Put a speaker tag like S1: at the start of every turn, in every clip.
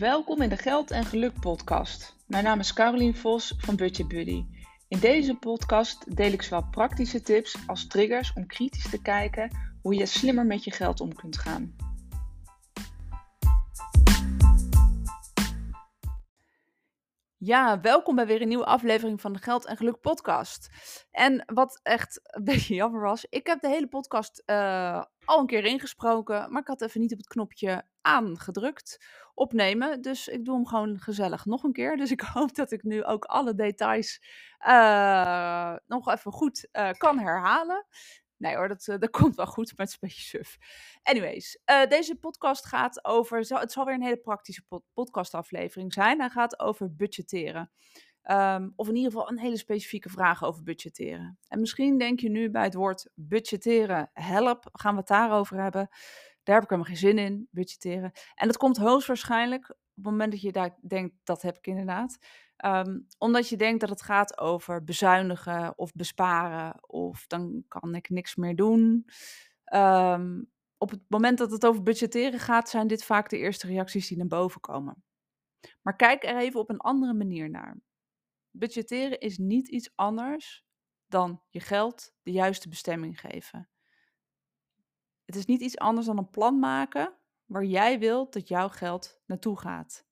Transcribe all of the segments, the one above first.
S1: Welkom in de Geld en Geluk podcast. Mijn naam is Carolien Vos van Budget Buddy. In deze podcast deel ik zowel praktische tips als triggers om kritisch te kijken hoe je slimmer met je geld om kunt gaan. Ja, welkom bij weer een nieuwe aflevering van de Geld en Geluk podcast. En wat echt een beetje jammer was, ik heb de hele podcast uh, al een keer ingesproken, maar ik had even niet op het knopje aangedrukt opnemen. Dus ik doe hem gewoon gezellig nog een keer. Dus ik hoop dat ik nu ook alle details uh, nog even goed uh, kan herhalen. Nee hoor, dat, dat komt wel goed, met een beetje suf. Anyways, uh, deze podcast gaat over, het zal weer een hele praktische pod podcastaflevering zijn. Hij gaat over budgetteren. Um, of in ieder geval een hele specifieke vraag over budgetteren. En misschien denk je nu bij het woord budgetteren, help, gaan we het daarover hebben. Daar heb ik helemaal geen zin in, budgetteren. En dat komt hoogstwaarschijnlijk op het moment dat je daar denkt, dat heb ik inderdaad. Um, omdat je denkt dat het gaat over bezuinigen of besparen, of dan kan ik niks meer doen. Um, op het moment dat het over budgetteren gaat, zijn dit vaak de eerste reacties die naar boven komen. Maar kijk er even op een andere manier naar. Budgetteren is niet iets anders dan je geld de juiste bestemming geven. Het is niet iets anders dan een plan maken waar jij wilt dat jouw geld naartoe gaat.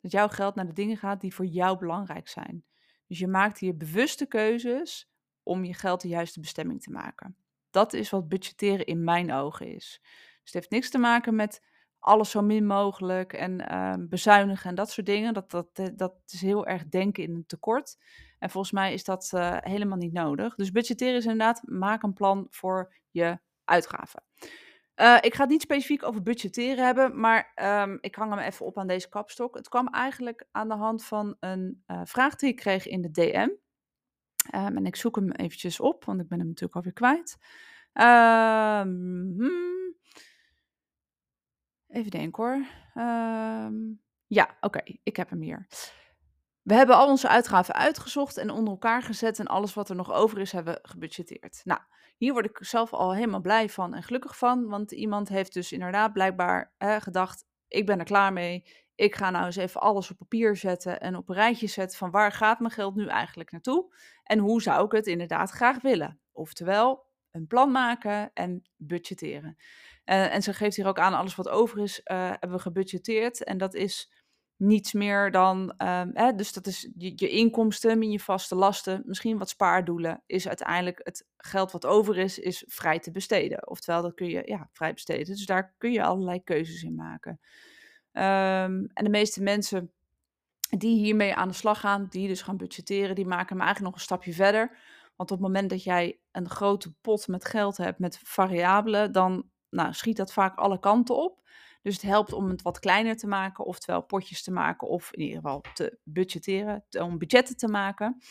S1: Dat jouw geld naar de dingen gaat die voor jou belangrijk zijn. Dus je maakt hier bewuste keuzes om je geld de juiste bestemming te maken. Dat is wat budgetteren in mijn ogen is. Dus het heeft niks te maken met alles zo min mogelijk en uh, bezuinigen en dat soort dingen. Dat, dat, eh, dat is heel erg denken in een tekort. En volgens mij is dat uh, helemaal niet nodig. Dus budgetteren is inderdaad, maak een plan voor je uitgaven. Uh, ik ga het niet specifiek over budgetteren hebben, maar um, ik hang hem even op aan deze kapstok. Het kwam eigenlijk aan de hand van een uh, vraag die ik kreeg in de DM. Um, en ik zoek hem eventjes op, want ik ben hem natuurlijk alweer kwijt. Um, hmm. Even denken hoor. ja, oké, ik heb hem hier. We hebben al onze uitgaven uitgezocht en onder elkaar gezet en alles wat er nog over is hebben we gebudgeteerd. Nou, hier word ik zelf al helemaal blij van en gelukkig van, want iemand heeft dus inderdaad blijkbaar eh, gedacht, ik ben er klaar mee. Ik ga nou eens even alles op papier zetten en op een rijtje zetten van waar gaat mijn geld nu eigenlijk naartoe en hoe zou ik het inderdaad graag willen. Oftewel, een plan maken en budgetteren. Uh, en ze geeft hier ook aan, alles wat over is, uh, hebben we gebudgeteerd en dat is niets meer dan, um, hè, dus dat is je, je inkomsten min je vaste lasten, misschien wat spaardoelen, is uiteindelijk het geld wat over is, is vrij te besteden. Oftewel, dat kun je ja, vrij besteden. Dus daar kun je allerlei keuzes in maken. Um, en de meeste mensen die hiermee aan de slag gaan, die dus gaan budgetteren, die maken hem eigenlijk nog een stapje verder. Want op het moment dat jij een grote pot met geld hebt met variabelen, dan nou, schiet dat vaak alle kanten op. Dus het helpt om het wat kleiner te maken, oftewel potjes te maken, of in ieder geval te budgetteren, om budgetten te maken.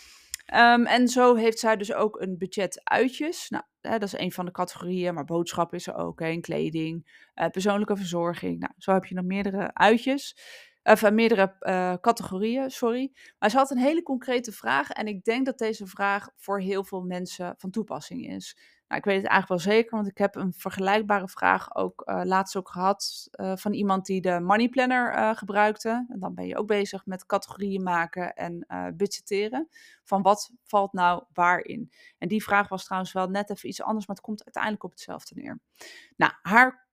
S1: Um, en zo heeft zij dus ook een budget uitjes. Nou, hè, dat is een van de categorieën, maar boodschappen is er ook, hè, kleding, uh, persoonlijke verzorging. Nou, zo heb je nog meerdere uitjes. Of uh, meerdere uh, categorieën, sorry. Maar ze had een hele concrete vraag. En ik denk dat deze vraag voor heel veel mensen van toepassing is. Nou, ik weet het eigenlijk wel zeker, want ik heb een vergelijkbare vraag ook uh, laatst ook gehad van iemand die de Money Planner gebruikte. En dan ben je ook bezig met categorieën maken en budgetteren. Van wat valt nou waarin? En die vraag was trouwens wel net even iets anders, maar het komt uiteindelijk op hetzelfde neer. Nou, haar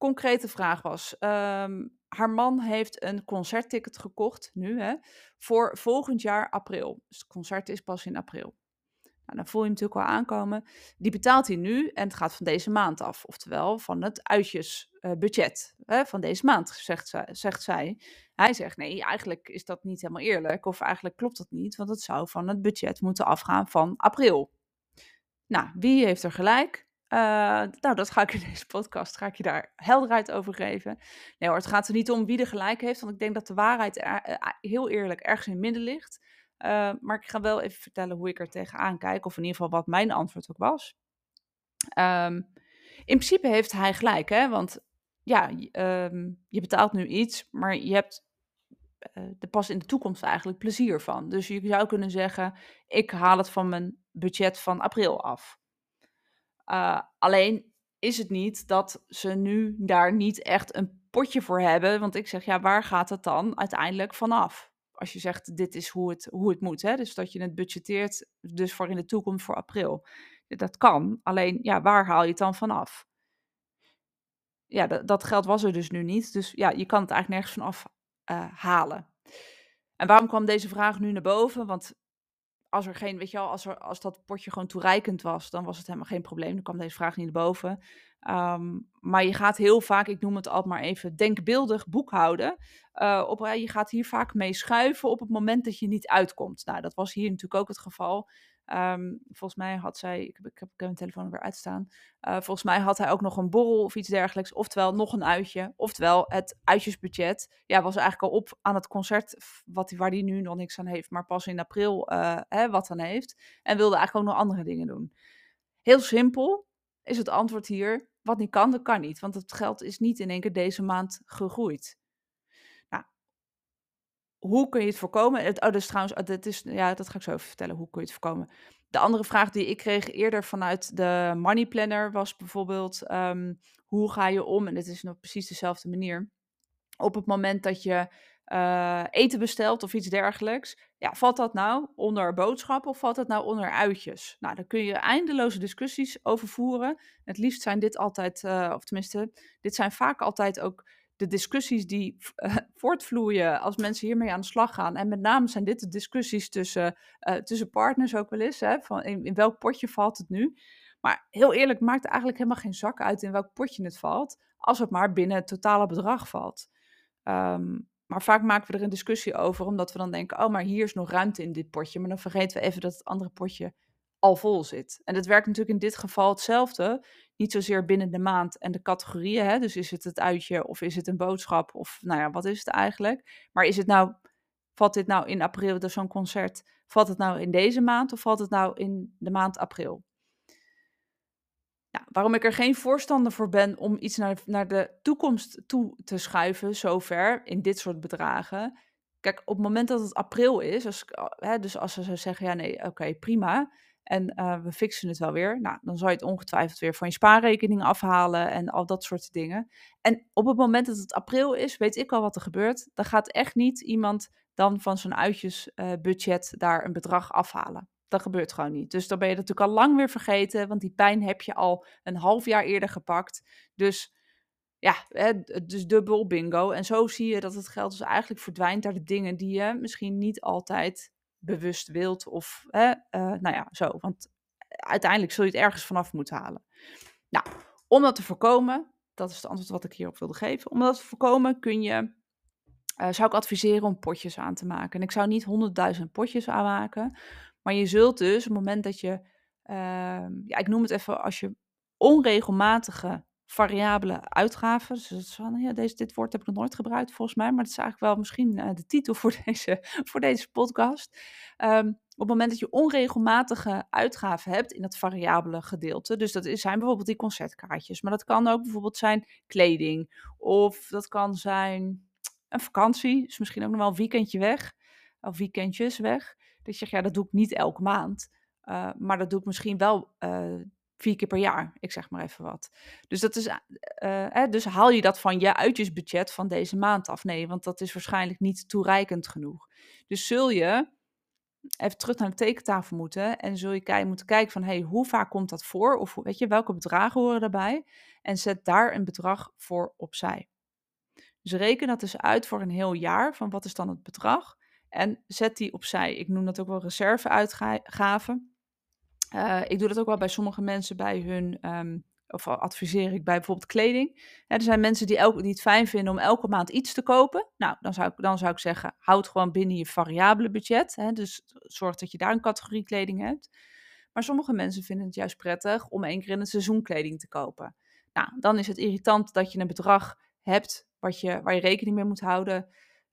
S1: concrete vraag was: um, haar man heeft een concertticket gekocht, nu hè, voor volgend jaar april. Dus het concert is pas in april. Nou, dan voel je hem natuurlijk wel aankomen. Die betaalt hij nu en het gaat van deze maand af. Oftewel van het uitjesbudget van deze maand, zegt zij, zegt zij. Hij zegt nee, eigenlijk is dat niet helemaal eerlijk. Of eigenlijk klopt dat niet, want het zou van het budget moeten afgaan van april. Nou, wie heeft er gelijk? Uh, nou, dat ga ik in deze podcast, ga ik je daar helderheid over geven. Nee hoor, het gaat er niet om wie er gelijk heeft, want ik denk dat de waarheid er, uh, heel eerlijk ergens in het midden ligt. Uh, maar ik ga wel even vertellen hoe ik er tegenaan kijk, of in ieder geval wat mijn antwoord ook was. Um, in principe heeft hij gelijk, hè? want ja, je betaalt nu iets, maar je hebt er pas in de toekomst eigenlijk plezier van. Dus je zou kunnen zeggen, ik haal het van mijn budget van april af. Uh, alleen is het niet dat ze nu daar niet echt een potje voor hebben. Want ik zeg, ja, waar gaat het dan uiteindelijk vanaf? Als je zegt, dit is hoe het, hoe het moet. Hè? Dus dat je het budgeteert, dus voor in de toekomst voor april. Dat kan, alleen ja, waar haal je het dan vanaf? Ja, dat, geld was er dus nu niet. Dus ja, je kan het eigenlijk nergens vanaf uh, halen. En waarom kwam deze vraag nu naar boven? Want als er geen, weet je wel, als, er, als dat potje gewoon toereikend was, dan was het helemaal geen probleem. Dan kwam deze vraag niet boven. Ehm, maar je gaat heel vaak, ik noem het altijd maar even, denkbeeldig boekhouden. Uh, op, je gaat hier vaak mee schuiven op het moment dat je niet uitkomt. Nou, dat was hier natuurlijk ook het geval. Um, volgens mij had zij, ik heb, ik mijn telefoon weer uitstaan. Uh, volgens mij had hij ook nog een borrel of iets dergelijks. Oftewel nog een uitje. Oftewel het uitjesbudget. Ja, was eigenlijk al op aan het concert wat, waar hij nu nog niks aan heeft. Maar pas in april uh, hè, wat dan heeft. En wilde eigenlijk ook nog andere dingen doen. Heel simpel is het antwoord hier. Wat niet kan, dat kan niet. Want het geld is niet in één keer deze maand gegroeid hoe kun je het voorkomen? Het, oh, dus trouwens, oh, dat, is, ja, dat ga ik zo even vertellen. Hoe kun je het voorkomen? De andere vraag die ik kreeg eerder vanuit de Money Planner was bijvoorbeeld: um, hoe ga je om? En dit is nog precies dezelfde manier. Op het moment dat je uh, eten bestelt of iets dergelijks, ja, valt dat nou onder boodschappen of valt dat nou onder uitjes? Nou, daar kun je eindeloze discussies over voeren. Het liefst zijn dit altijd, uh, of tenminste, dit zijn vaak altijd ook de discussies die uh, voortvloeien als mensen hiermee aan de slag gaan. En met name zijn dit de discussies tussen, uh, tussen partners ook wel eens. Hè, van in, welk potje valt het nu? Maar heel eerlijk, maakt eigenlijk helemaal geen zak uit in welk potje het valt. Als het maar binnen het totale bedrag valt. Um, maar vaak maken we er een discussie over, omdat we dan denken: oh, maar hier is nog ruimte in dit potje. Maar dan vergeten we even dat het andere potje al vol zit. En dat werkt natuurlijk in dit geval hetzelfde. Niet zozeer binnen de maand en de categorieën. Hè? Dus is het het uitje of is het een boodschap of nou ja, wat is het eigenlijk? Maar is het nou, valt dit nou in april, dus zo'n concert, valt het nou in deze maand of valt het nou in de maand april? Nou, waarom ik er geen voorstander voor ben om iets naar, naar de toekomst toe te schuiven, zover in dit soort bedragen. Kijk, op het moment dat het april is, als, hè, dus als ze zeggen, ja nee, oké, prima, en uh, we fixen het wel weer. Nou, dan zou je het ongetwijfeld weer van je spaarrekening afhalen en al dat soort dingen. En op het moment dat het april is, weet ik al wat er gebeurt. Dan gaat echt niet iemand dan van zijn uitjesbudget uh, daar een bedrag afhalen. Dat gebeurt gewoon niet. Dus dan ben je natuurlijk al lang weer vergeten, want die pijn heb je al een half jaar eerder gepakt. Dus ja, dus dubbel bingo. En zo zie je dat het geld dus eigenlijk verdwijnt naar de dingen die je misschien niet altijd bewust wilt of hè, uh, nou ja, zo. Want uiteindelijk zul je het ergens vanaf moeten halen. Nou, om dat te voorkomen, dat is het antwoord wat ik hierop wilde geven. Om dat te voorkomen kun je, uh, zou ik adviseren om potjes aan te maken. En ik zou niet honderdduizend potjes aanmaken, maar je zult dus op het moment dat je, uh, ja, ik noem het even als je onregelmatige variabele uitgaven. Dus dat is van, ja, deze, dit woord heb ik nog nooit gebruikt volgens mij, maar dat is eigenlijk wel misschien uh, de titel voor deze, voor deze podcast. Um, op het moment dat je onregelmatige uitgaven hebt in het variabele gedeelte, dus dat zijn bijvoorbeeld die concertkaartjes, maar dat kan ook bijvoorbeeld zijn kleding, of dat kan zijn een vakantie, dus misschien ook nog wel een weekendje weg, of weekendjes weg. Dat je zegt, ja, dat doe ik niet elke maand, uh, maar dat doe ik misschien wel uh, vier keer per jaar, ik zeg maar even wat. Dus, dat is, uh, dus haal je dat van je uitjesbudget van deze maand af? Nee, want dat is waarschijnlijk niet toereikend genoeg. Dus zul je even terug naar de tekentafel moeten en zul je kijken, moeten kijken van, hey, hoe vaak komt dat voor? Of weet je, welke bedragen horen daarbij? En zet daar een bedrag voor opzij. Dus reken dat dus uit voor een heel jaar, van wat is dan het bedrag? En zet die opzij. Ik noem dat ook wel reserveuitgaven. Uh, ik doe dat ook wel bij sommige mensen bij hun, um, of adviseer ik bij bijvoorbeeld kleding. er zijn mensen die, elke, die het fijn vinden om elke maand iets te kopen. Nou, dan zou ik, dan zou ik zeggen, houd gewoon binnen je variabele budget. Hè, dus zorg dat je daar een categorie kleding hebt. Maar sommige mensen vinden het juist prettig om één keer in het seizoen kleding te kopen. Nou, dan is het irritant dat je een bedrag hebt wat je, waar je rekening mee moet houden.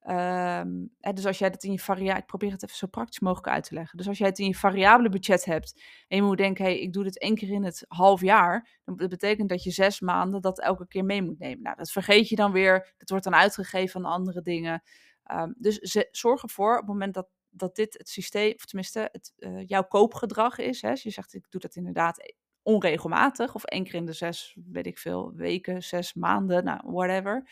S1: Um, hè, dus als jij dat in je variabele, ik probeer het even zo praktisch mogelijk uit te leggen. Dus als jij het in je variabele budget hebt en je moet denken, hey, ik doe dit één keer in het half jaar, dan betekent dat je zes maanden dat elke keer mee moet nemen. Nou, dat vergeet je dan weer, dat wordt dan uitgegeven aan andere dingen. Um, dus zorg ervoor op het moment dat, dat dit het systeem, of tenminste het, uh, jouw koopgedrag is. Hè, als je zegt, ik doe dat inderdaad onregelmatig, of één keer in de zes, weet ik veel, weken, zes maanden, nou, whatever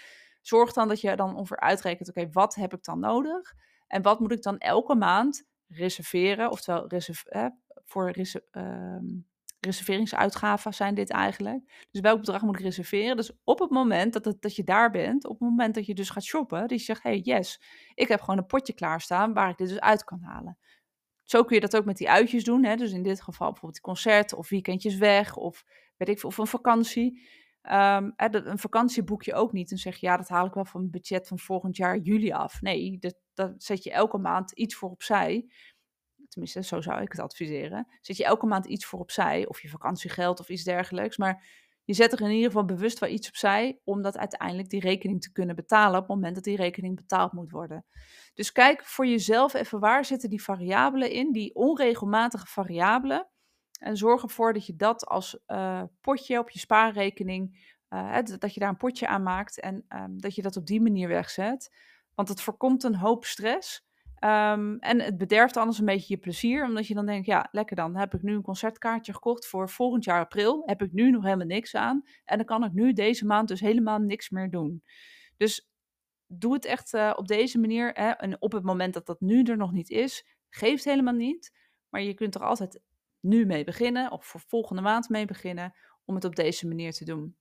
S1: zorg dan dat je dan ongeveer uitrekent, oké, wat heb ik dan nodig? En wat moet ik dan elke maand reserveren? Oftewel, reserv eh, voor reser ehm, reserveringsuitgaven zijn dit eigenlijk. Dus welk bedrag moet ik reserveren? Dus op het moment dat, dat je daar bent, op het moment dat je dus gaat shoppen, dat je zegt, hey yes, ik heb gewoon een potje klaarstaan waar ik dit dus uit kan halen. Zo kun je dat ook met die uitjes doen. Hè? Dus in dit geval bijvoorbeeld concert of weekendjes weg of weet ik of een vakantie. Um, een vakantie boek je ook niet en zeg je ja, dat haal ik wel van mijn budget van volgend jaar juli af. Nee, dat, dat zet je elke maand iets voor opzij. Tenminste, zo zou ik het adviseren. Zet je elke maand iets voor opzij, of je vakantiegeld of iets dergelijks. Maar je zet er in ieder geval bewust wel iets opzij, om dat uiteindelijk die rekening te kunnen betalen op het moment dat die rekening betaald moet worden. Dus kijk voor jezelf even waar zitten die variabelen in, die onregelmatige variabelen. En zorg ervoor dat je dat als uh, potje op je spaarrekening, uh, dat je daar een potje aan maakt en um, dat je dat op die manier wegzet. Want het voorkomt een hoop stress. Um, en het bederft anders een beetje je plezier, omdat je dan denkt, ja, lekker dan, heb ik nu een concertkaartje gekocht voor volgend jaar april, heb ik nu nog helemaal niks aan en dan kan ik nu deze maand dus helemaal niks meer doen. Dus doe het echt uh, op deze manier hè, en op het moment dat dat nu er nog niet is, geeft helemaal niet, maar je kunt er altijd nu mee beginnen of voor volgende maand mee beginnen om het op deze manier te doen.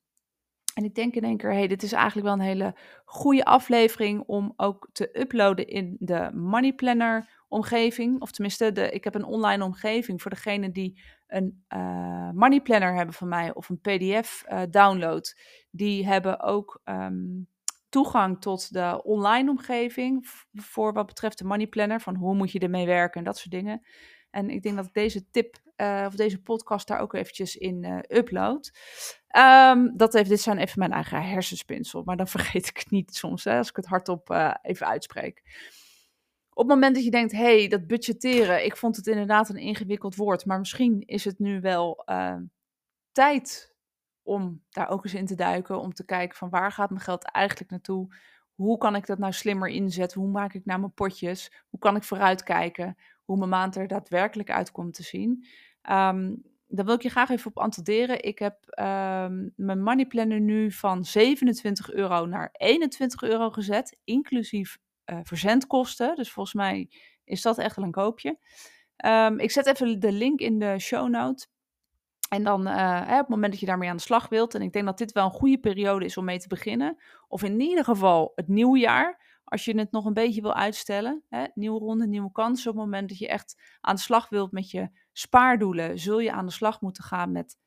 S1: En ik denk in één keer, hey, dit is eigenlijk wel een hele goede aflevering om ook te uploaden in de Money Planner omgeving. Of tenminste, de, ik heb een online omgeving voor degene die een uh, Money Planner hebben van mij of een PDF uh, download. Die hebben ook um, toegang tot de online omgeving voor wat betreft de Money Planner. Van hoe moet je ermee werken en dat soort dingen. En ik denk dat ik deze tip uh, of deze podcast daar ook eventjes in uh, upload. Um, dat heeft, dit zijn even mijn eigen hersenspinsel, maar dan vergeet ik het niet soms hè, als ik het hardop uh, even uitspreek. Op het moment dat je denkt, hey, dat budgetteren, ik vond het inderdaad een ingewikkeld woord, maar misschien is het nu wel tijd om daar ook eens in te duiken, om te kijken van waar gaat mijn geld eigenlijk naartoe? Hoe kan ik dat nou slimmer inzetten? Hoe maak ik nou mijn potjes? Hoe kan ik vooruitkijken? Hoe mijn maand er daadwerkelijk uitkomt te zien? Um, daar wil ik je graag even op attenderen. Ik heb um, mijn money planner nu van 27 euro naar 21 euro gezet, inclusief uh, verzendkosten. Dus volgens mij is dat echt wel een koopje. Um, ik zet even de link in de show note. En dan uh, op het moment dat je daarmee aan de slag wilt, en ik denk dat dit wel een goede periode is om mee te beginnen, of in ieder geval het nieuwe jaar, als je het nog een beetje wil uitstellen, hè, nieuwe ronde, nieuwe kansen, op het moment dat je echt aan de slag wilt met je spaardoelen, zul je aan de slag moeten gaan met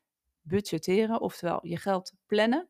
S1: budgetteren, oftewel je geld plannen.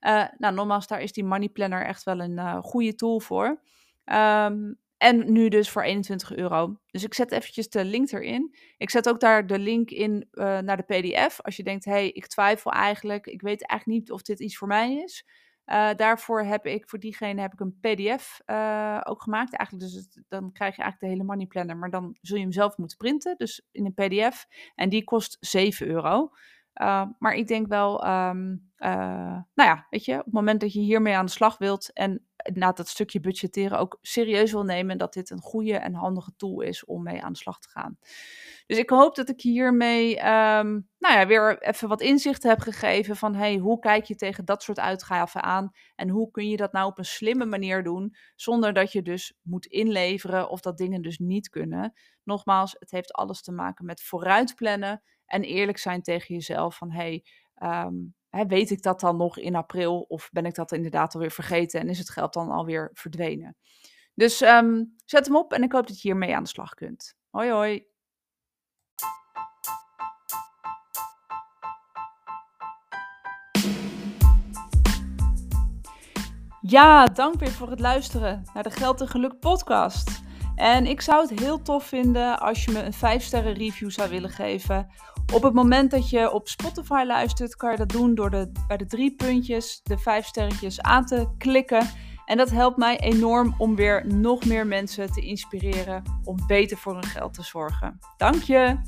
S1: Uh, nou, nogmaals, daar is die money planner echt wel een uh, goede tool voor. Um, en nu dus voor 21 euro. Dus ik zet eventjes de link erin. Ik zet ook daar de link in uh, naar de PDF. Als je denkt, hé, hey, ik twijfel eigenlijk. Ik weet eigenlijk niet of dit iets voor mij is. Uh, daarvoor heb ik, voor diegene heb ik een PDF uh, ook gemaakt. Eigenlijk dus dan krijg je eigenlijk de hele money planner. Maar dan zul je hem zelf moeten printen. Dus in een PDF. En die kost 7 euro. Uh, maar ik denk wel, um, nou ja, weet je, op het moment dat je hiermee aan de slag wilt en na dat stukje budgetteren ook serieus wil nemen, dat dit een goede en handige tool is om mee aan de slag te gaan. Dus ik hoop dat ik hiermee um, nou ja, weer even wat inzichten heb gegeven van hey, hoe kijk je tegen dat soort uitgaven aan en hoe kun je dat nou op een slimme manier doen zonder dat je dus moet inleveren of dat dingen dus niet kunnen. Nogmaals, het heeft alles te maken met vooruitplannen en eerlijk zijn tegen jezelf van hey, um, Weet ik dat dan nog in april of ben ik dat inderdaad alweer vergeten en is het geld dan alweer verdwenen? Dus um, zet hem op en ik hoop dat je hiermee aan de slag kunt. Hoi hoi! Ja, dank weer voor het luisteren naar de Geld en Geluk podcast. En ik zou het heel tof vinden als je me een 5 sterren review zou willen geven op het moment dat je op Spotify luistert, kan je dat doen door de, bij de drie puntjes de vijf sterretjes aan te klikken. En dat helpt mij enorm om weer nog meer mensen te inspireren om beter voor hun geld te zorgen. Dank je!